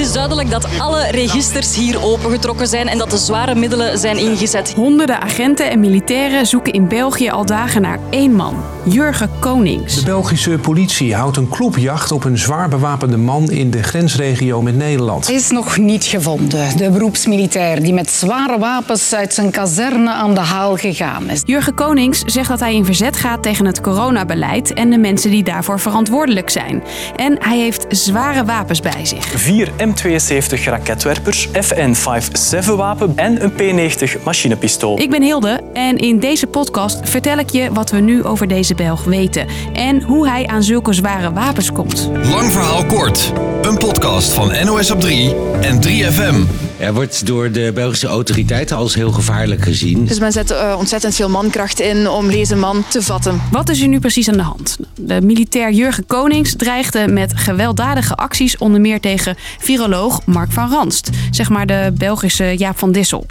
is duidelijk dat alle registers hier opengetrokken zijn en dat de zware middelen zijn ingezet. Honderden agenten en militairen zoeken in België al dagen naar één man, Jurgen Konings. De Belgische politie houdt een klopjacht op een zwaar bewapende man in de grensregio met Nederland. Hij is nog niet gevonden, de beroepsmilitair die met zware wapens uit zijn kazerne aan de haal gegaan is. Jurgen Konings zegt dat hij in verzet gaat tegen het coronabeleid en de mensen die daarvoor verantwoordelijk zijn. En hij heeft zware wapens bij zich. Vier M72 raketwerpers, FN-57-wapen en een P90 machinepistool. Ik ben Hilde en in deze podcast vertel ik je wat we nu over deze Belg weten en hoe hij aan zulke zware wapens komt. Lang verhaal kort. Een podcast van NOS op 3 en 3FM. Er wordt door de Belgische autoriteiten als heel gevaarlijk gezien. Dus men zet uh, ontzettend veel mankracht in om deze man te vatten. Wat is er nu precies aan de hand? De militair Jurgen Konings dreigde met gewelddadige acties onder meer tegen viroloog Mark van Ranst, zeg maar de Belgische Jaap van Dissel.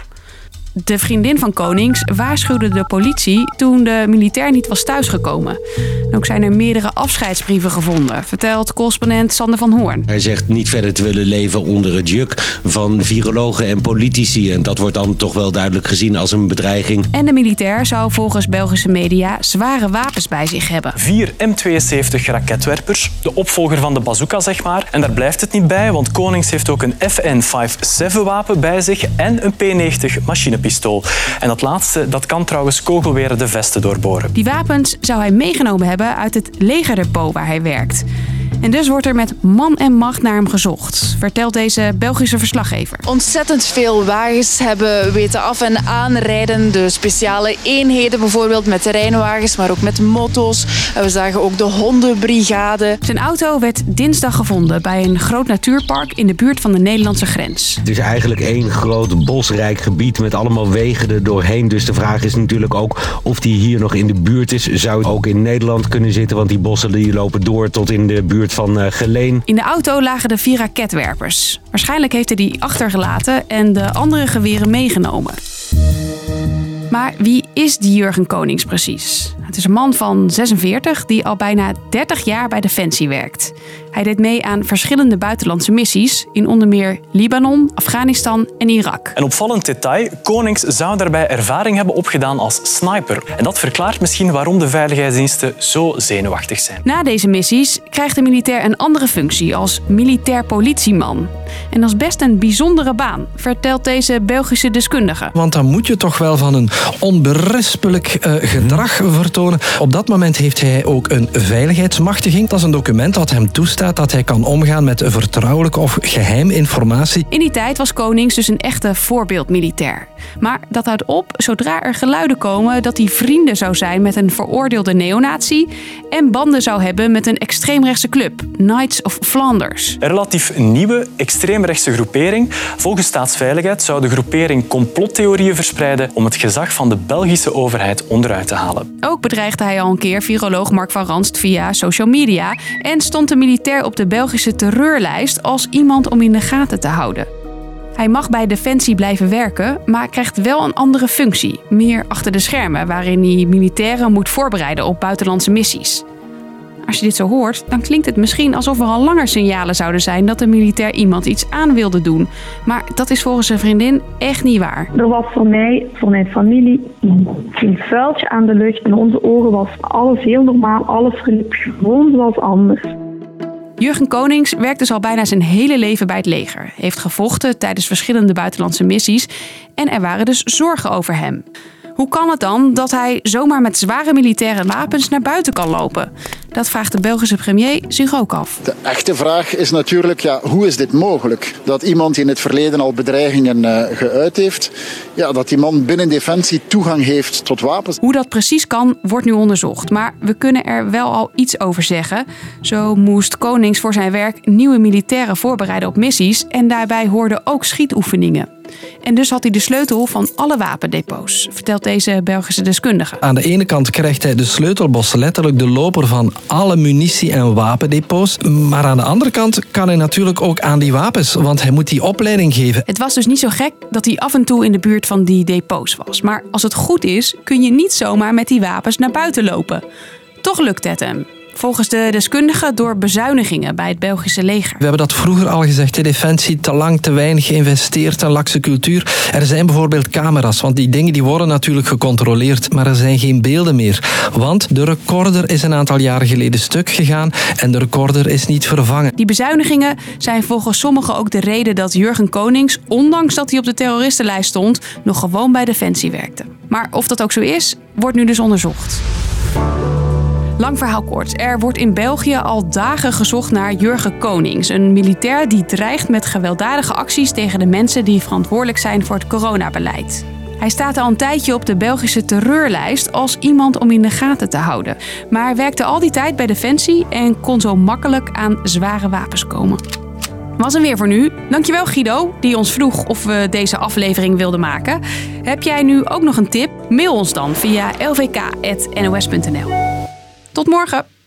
De vriendin van Konings waarschuwde de politie toen de militair niet was thuisgekomen. ook zijn er meerdere afscheidsbrieven gevonden, vertelt correspondent Sander van Hoorn. Hij zegt niet verder te willen leven onder het juk van virologen en politici. En dat wordt dan toch wel duidelijk gezien als een bedreiging. En de militair zou volgens Belgische media zware wapens bij zich hebben. Vier M72 raketwerpers, de opvolger van de bazooka zeg maar. En daar blijft het niet bij, want Konings heeft ook een FN-57-wapen bij zich en een P90 machine pistool. En dat laatste dat kan trouwens kogelweren de vesten doorboren. Die wapens zou hij meegenomen hebben uit het legerdepot waar hij werkt. En dus wordt er met man en macht naar hem gezocht, vertelt deze Belgische verslaggever. Ontzettend veel wagens hebben weten af- en aanrijden. De speciale eenheden bijvoorbeeld met terreinwagens, maar ook met motto's. En we zagen ook de hondenbrigade. Zijn auto werd dinsdag gevonden bij een groot natuurpark in de buurt van de Nederlandse grens. Het is eigenlijk één groot bosrijk gebied met allemaal wegen er doorheen. Dus de vraag is natuurlijk ook of die hier nog in de buurt is. Zou ook in Nederland kunnen zitten, want die bossen die lopen door tot in de buurt van uh, Geleen. In de auto lagen de vier raketwerpers. Waarschijnlijk heeft hij die achtergelaten en de andere geweren meegenomen. Maar wie is die Jurgen Konings precies? Het is een man van 46 die al bijna 30 jaar bij Defensie werkt. Hij deed mee aan verschillende buitenlandse missies in onder meer Libanon, Afghanistan en Irak. Een opvallend detail: Konings zou daarbij ervaring hebben opgedaan als sniper. En dat verklaart misschien waarom de veiligheidsdiensten zo zenuwachtig zijn. Na deze missies krijgt de militair een andere functie als militair politieman. En dat is best een bijzondere baan, vertelt deze Belgische deskundige. Want dan moet je toch wel van een onberispelijk uh, gedrag vertonen. Op dat moment heeft hij ook een veiligheidsmachtiging. Dat is een document dat hem toestaat dat hij kan omgaan met vertrouwelijke of geheim informatie. In die tijd was Konings dus een echte voorbeeldmilitair. Maar dat houdt op zodra er geluiden komen dat hij vrienden zou zijn met een veroordeelde neonazi en banden zou hebben met een extreemrechtse club, Knights of Flanders. Een relatief nieuwe extreemrechtse groepering. Volgens Staatsveiligheid zou de groepering complottheorieën verspreiden om het gezag van de Belgische overheid onderuit te halen. Ook bedreigde hij al een keer viroloog Mark van Ranst via social media en stond de militair op de Belgische terreurlijst als iemand om in de gaten te houden. Hij mag bij Defensie blijven werken, maar krijgt wel een andere functie, meer achter de schermen, waarin hij militairen moet voorbereiden op buitenlandse missies. Als je dit zo hoort, dan klinkt het misschien alsof er al langer signalen zouden zijn dat de militair iemand iets aan wilde doen. Maar dat is volgens zijn vriendin echt niet waar. Er was voor mij, voor mijn familie, geen vuiltje aan de lucht. In onze ogen was alles heel normaal, alles verliep gewoon zoals anders. Jurgen Konings werkt dus al bijna zijn hele leven bij het leger. Heeft gevochten tijdens verschillende buitenlandse missies en er waren dus zorgen over hem. Hoe kan het dan dat hij zomaar met zware militaire wapens naar buiten kan lopen? Dat vraagt de Belgische premier zich ook af. De echte vraag is natuurlijk, ja, hoe is dit mogelijk? Dat iemand die in het verleden al bedreigingen uh, geuit heeft, ja, dat die man binnen Defensie toegang heeft tot wapens. Hoe dat precies kan, wordt nu onderzocht. Maar we kunnen er wel al iets over zeggen. Zo moest Konings voor zijn werk nieuwe militairen voorbereiden op missies en daarbij hoorden ook schietoefeningen. En dus had hij de sleutel van alle wapendepots, vertelt deze Belgische deskundige. Aan de ene kant krijgt hij de sleutelbos, letterlijk de loper van alle munitie- en wapendepots. Maar aan de andere kant kan hij natuurlijk ook aan die wapens, want hij moet die opleiding geven. Het was dus niet zo gek dat hij af en toe in de buurt van die depots was. Maar als het goed is, kun je niet zomaar met die wapens naar buiten lopen. Toch lukt het hem. Volgens de deskundigen door bezuinigingen bij het Belgische leger. We hebben dat vroeger al gezegd. De defensie te lang, te weinig geïnvesteerd, een lakse cultuur. Er zijn bijvoorbeeld camera's, want die dingen die worden natuurlijk gecontroleerd, maar er zijn geen beelden meer. Want de recorder is een aantal jaren geleden stuk gegaan en de recorder is niet vervangen. Die bezuinigingen zijn volgens sommigen ook de reden dat Jurgen Konings, ondanks dat hij op de terroristenlijst stond, nog gewoon bij Defensie werkte. Maar of dat ook zo is, wordt nu dus onderzocht. Lang verhaal kort. Er wordt in België al dagen gezocht naar Jurgen Konings, een militair die dreigt met gewelddadige acties tegen de mensen die verantwoordelijk zijn voor het coronabeleid. Hij staat al een tijdje op de Belgische terreurlijst als iemand om in de gaten te houden. Maar werkte al die tijd bij Defensie en kon zo makkelijk aan zware wapens komen. Was er weer voor nu. Dankjewel Guido, die ons vroeg of we deze aflevering wilden maken. Heb jij nu ook nog een tip? Mail ons dan via lvk.nos.nl. Tot morgen!